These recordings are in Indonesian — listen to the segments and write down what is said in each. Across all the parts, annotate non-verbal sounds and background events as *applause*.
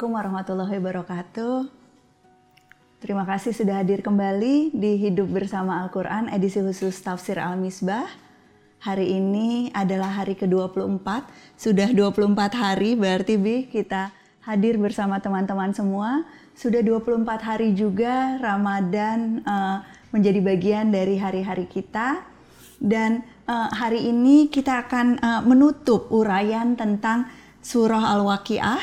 Assalamualaikum warahmatullahi wabarakatuh. Terima kasih sudah hadir kembali di Hidup Bersama Al-Quran edisi khusus Tafsir Al-Misbah. Hari ini adalah hari ke-24, sudah 24 hari berarti Bi kita hadir bersama teman-teman semua. Sudah 24 hari juga Ramadan uh, menjadi bagian dari hari-hari kita. Dan uh, hari ini kita akan uh, menutup uraian tentang surah Al-Waqiah.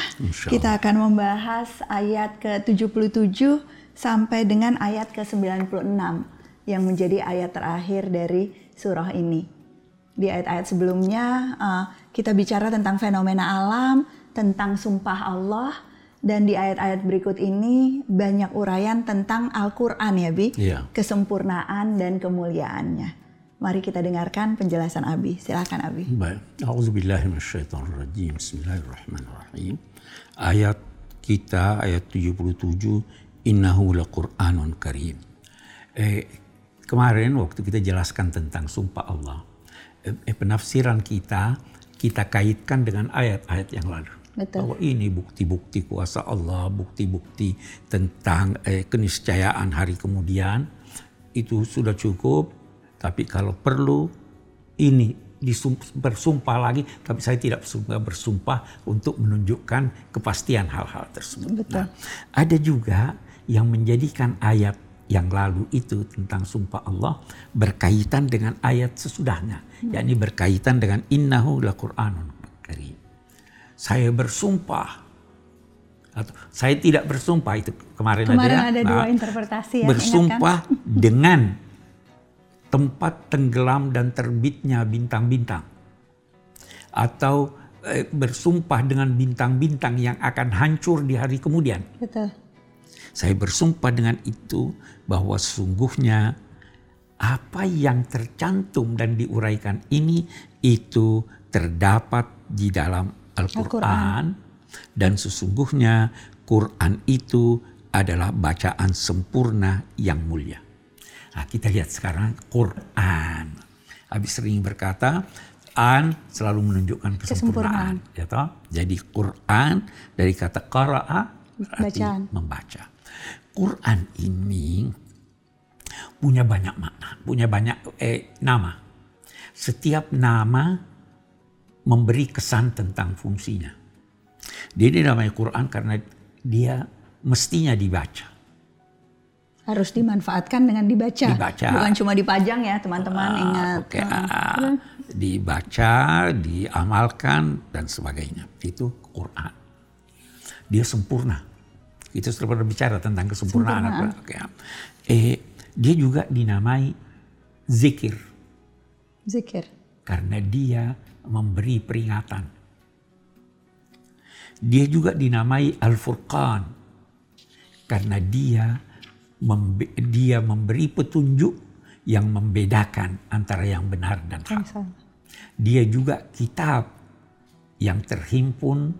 Kita akan membahas ayat ke-77 sampai dengan ayat ke-96 yang menjadi ayat terakhir dari surah ini. Di ayat-ayat sebelumnya uh, kita bicara tentang fenomena alam, tentang sumpah Allah, dan di ayat-ayat berikut ini banyak uraian tentang Al-Quran ya Bi, Iya. kesempurnaan dan kemuliaannya. Mari kita dengarkan penjelasan Abi. Silakan Abi. Baik. A'udzubillahiminasyaitonirrajim. Bismillahirrahmanirrahim. Ayat kita ayat 77 innahu laqur'anun karim. Eh, kemarin waktu kita jelaskan tentang sumpah Allah, eh, eh, penafsiran kita kita kaitkan dengan ayat-ayat yang lalu. Betul. Bahwa ini bukti-bukti kuasa Allah, bukti-bukti tentang eh, keniscayaan hari kemudian itu sudah cukup. Tapi kalau perlu ini bersumpah lagi, tapi saya tidak bersumpah, bersumpah untuk menunjukkan kepastian hal-hal tersebut. Betul. Nah, ada juga yang menjadikan ayat yang lalu itu tentang sumpah Allah berkaitan dengan ayat sesudahnya, yakni berkaitan dengan innahu laqur'anun karim. Saya bersumpah atau saya tidak bersumpah itu kemarin, Kemarin ada, ya. ada dua interpretasi ya, Bersumpah dengan *laughs* tempat tenggelam dan terbitnya bintang-bintang atau eh, bersumpah dengan bintang-bintang yang akan hancur di hari kemudian. Betul. Saya bersumpah dengan itu bahwa sesungguhnya apa yang tercantum dan diuraikan ini itu terdapat di dalam Al-Quran dan sesungguhnya Quran itu adalah bacaan sempurna yang mulia. Nah, kita lihat sekarang Quran. Habis sering berkata, an selalu menunjukkan kesempurnaan. Ya toh? Jadi Quran dari kata qara'a berarti Bacaan. membaca. Quran ini punya banyak makna, punya banyak eh, nama. Setiap nama memberi kesan tentang fungsinya. Dia dinamai Quran karena dia mestinya dibaca. Harus dimanfaatkan dengan dibaca. Dibaca. Bukan cuma dipajang ya teman-teman Ah, ingat. Oke, Heeh. ah, dibaca, diamalkan dan sebagainya. Itu Quran. Dia sempurna. Kita sudah pernah bicara tentang kesempurnaan. Sempurnaan. Oke. Eh, dia juga dinamai zikir Zikir. karena dia memberi peringatan. Dia juga dinamai Al-Furqan karena dia membe- dia memberi petunjuk yang membedakan antara yang benar dan hak. Dia juga kitab yang terhimpun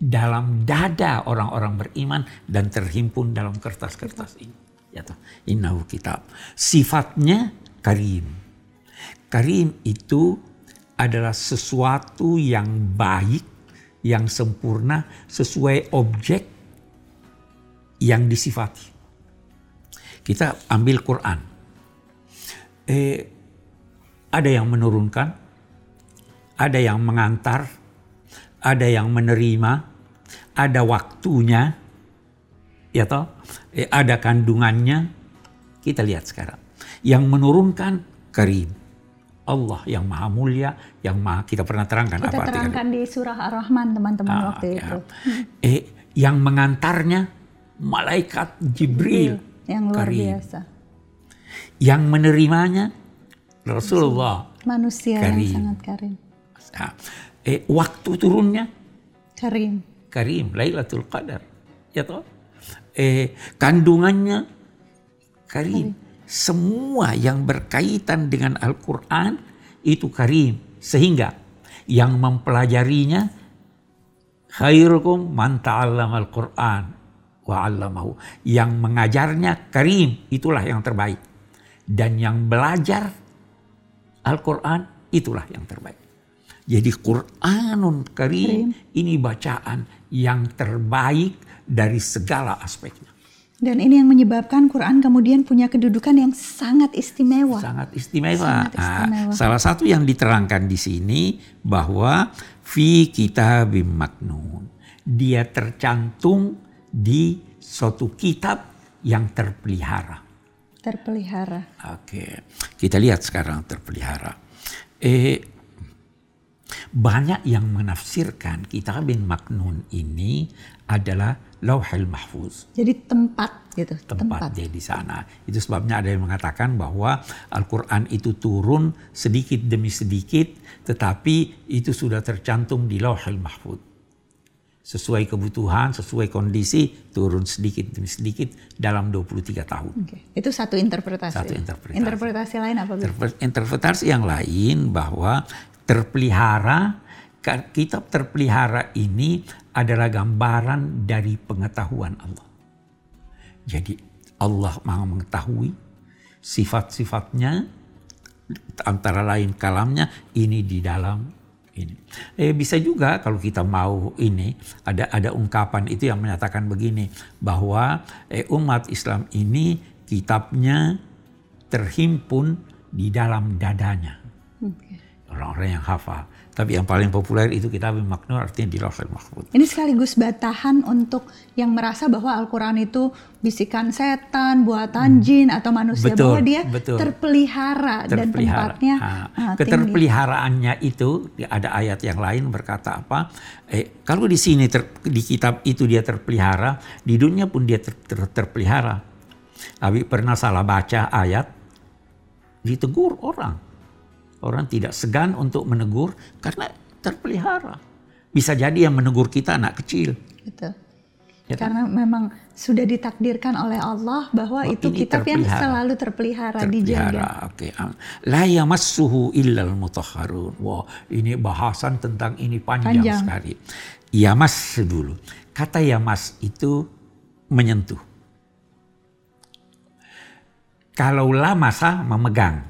dalam dada orang-orang beriman dan terhimpun dalam kertas-kertas ini. Ya toh, innahu kitab. Sifatnya karim. Karim itu adalah sesuatu yang baik, yang sempurna sesuai objek yang disifati. Kita ambil Quran. Eh, ada yang menurunkan, ada yang mengantar, ada yang menerima, ada waktunya, ya toh, eh, ada kandungannya. Kita lihat sekarang. Yang menurunkan Karim. Allah yang maha mulia, yang maha kita pernah terangkan Kita apa terangkan di surah Ar-Rahman teman-teman Ah, waktu ya. itu. Eh, yang mengantarnya malaikat Jibril. Yang luar Karim. biasa. Yang menerimanya Rasulullah. Manusia Karim. yang sangat karim. Nah, eh, waktu turunnya Karim. Karim, Lailatul Qadar. Ya toh? Eh, kandungannya Karim. Semua yang berkaitan dengan Al-Quran itu Karim. Sehingga yang mempelajarinya khairukum man ta'allama al-Quran wa 'allamahu. Yang mengajarnya Karim, itulah yang terbaik. Dan yang belajar Al-Quran itulah yang terbaik. Jadi Quranun Karim ini bacaan yang terbaik dari segala aspeknya. Dan ini yang menyebabkan Quran kemudian punya kedudukan yang sangat istimewa. Sangat istimewa. Sangat istimewa. Nah, salah satu yang diterangkan di sini bahwa fi kitabim maknun. Dia tercantum di suatu kitab yang terpelihara. Terpelihara. Oke, kita lihat sekarang terpelihara. Eh, banyak yang menafsirkan kitab bin maknun ini adalah lauhil mahfuz. Jadi tempat gitu. Tempat, dia di sana. Itu sebabnya ada yang mengatakan bahwa Al-Quran itu turun sedikit demi sedikit, tetapi itu sudah tercantum di lauhil mahfuz sesuai kebutuhan, sesuai kondisi, turun sedikit demi sedikit dalam 23 tahun. Oke. Itu satu interpretasi. Satu interpretasi. Interpretasi lain apa? Interpre- interpretasi yang lain bahwa terpelihara kitab terpelihara ini adalah gambaran dari pengetahuan Allah. Jadi Allah maha mengetahui sifat-sifatnya antara lain kalamnya ini di dalam ini. Eh, bisa juga kalau kita mau ini ada ada ungkapan itu yang menyatakan begini bahwa eh, umat Islam ini kitabnya terhimpun di dalam dadanya. Orang-orang yang hafal. Tapi yang paling populer itu kitab maknun artinya di Lauhul Mahfuz. Ini sekaligus batahan untuk yang merasa bahwa Al-Quran itu bisikan setan, buatan hmm. jin atau manusia betul, bahwa dia betul. Terpelihara, dan tempatnya nah, ah, keterpeliharaannya itu ada ayat yang lain berkata apa? Eh, kalau di sini ter, di kitab itu dia terpelihara, di dunia pun dia ter, ter, terpelihara. Abi pernah salah baca ayat ditegur orang Orang tidak segan untuk menegur karena terpelihara. Bisa jadi yang menegur kita anak kecil. Betul. Ya kan? Karena memang sudah ditakdirkan oleh Allah bahwa oh, itu kitab yang selalu terpelihara, terpelihara. dijaga. Oke. Okay. La yamassuhu illal mutahharun. Wah, ini bahasan tentang ini panjang, panjang. sekali. Yamas dulu. Kata yamas itu menyentuh. Kalau lamasa memegang.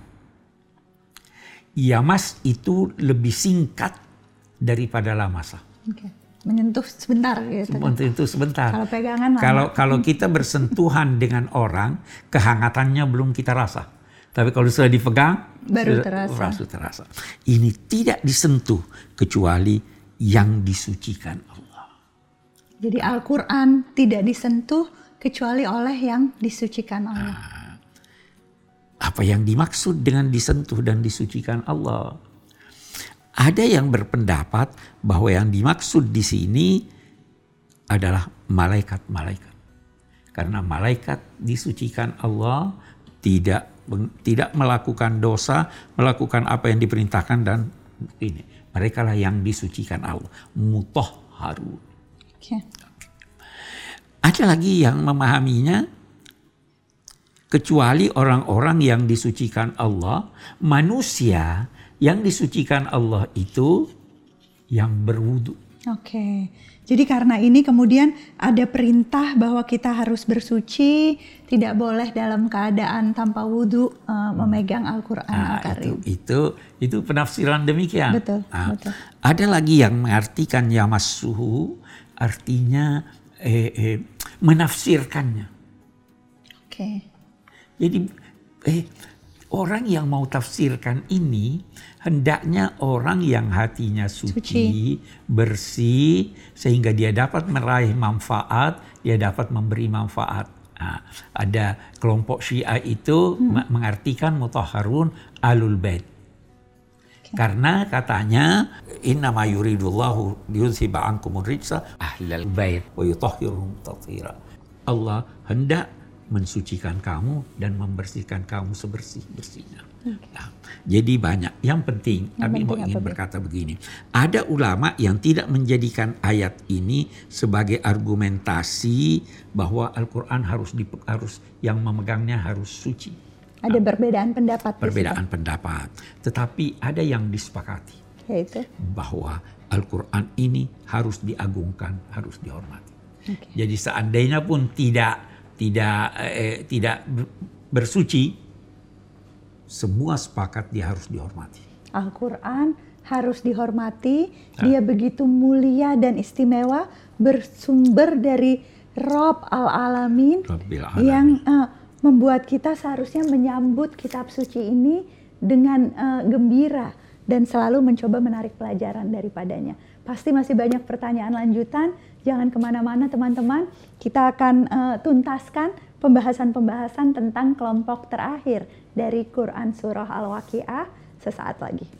Yamas itu lebih singkat daripada lamasa. Okay. Menyentuh sebentar gitu. Menyentuh sebentar. Kalau pegangan lama. Kalau kalau kita bersentuhan dengan orang, kehangatannya belum kita rasa. Tapi kalau sudah dipegang, baru sudah terasa. terasa. Ini tidak disentuh kecuali yang disucikan Allah. Jadi Al-Quran tidak disentuh kecuali oleh yang disucikan Allah. Nah, apa yang dimaksud dengan disentuh dan disucikan Allah. Ada yang berpendapat bahwa yang dimaksud di sini adalah malaikat-malaikat. Karena malaikat disucikan Allah tidak tidak melakukan dosa, melakukan apa yang diperintahkan dan ini mereka lah yang disucikan Allah. Mutoh Harun. Okay. Ada lagi yang memahaminya kecuali orang-orang yang disucikan Allah, manusia yang disucikan Allah itu yang berwudu. Oke. Jadi karena ini kemudian ada perintah bahwa kita harus bersuci, tidak boleh dalam keadaan tanpa wudhu uh, memegang Al-Qur'an nah, Al-Karim. Itu, itu itu penafsiran demikian. Betul, nah, betul. Ada lagi yang mengartikan yamassuhu artinya eh, eh, menafsirkannya. Oke. Okay. Jadi eh, orang yang mau tafsirkan ini hendaknya orang yang hatinya suci, suci, bersih, sehingga dia dapat meraih manfaat, dia dapat memberi manfaat. Nah, ada kelompok Syiah itu hmm. mengartikan mutahharun alul bait. Karena katanya inna ma yuridullahu liyuzhiba ankum rijsa ahlal bait wa yutahhiruhum tathira. Allah hendak mensucikan kamu dan membersihkan kamu sebersih-bersihnya. Okay. Nah, jadi banyak. Yang penting, kami mau ingin berkata begini. Ada ulama yang tidak menjadikan ayat ini sebagai argumentasi bahwa Al-Quran harus, di, harus yang memegangnya harus suci. Ada nah, perbedaan pendapat. Perbedaan pendapat. Tetapi ada yang disepakati. Yaitu? Bahwa Al-Quran ini harus diagungkan, harus dihormati. Okay. Jadi seandainya pun tidak tidak eh, tidak bersuci, semua sepakat dia harus dihormati. Al-Quran harus dihormati, nah. dia begitu mulia dan istimewa, bersumber dari Rob al-Alamin yang uh, membuat kita seharusnya menyambut kitab suci ini dengan uh, gembira dan selalu mencoba menarik pelajaran daripadanya. Pasti masih banyak pertanyaan lanjutan, jangan ke mana-mana teman-teman. Kita akan uh, tuntaskan pembahasan-pembahasan tentang kelompok terakhir dari Quran Surah Al-Waqi'ah sesaat lagi.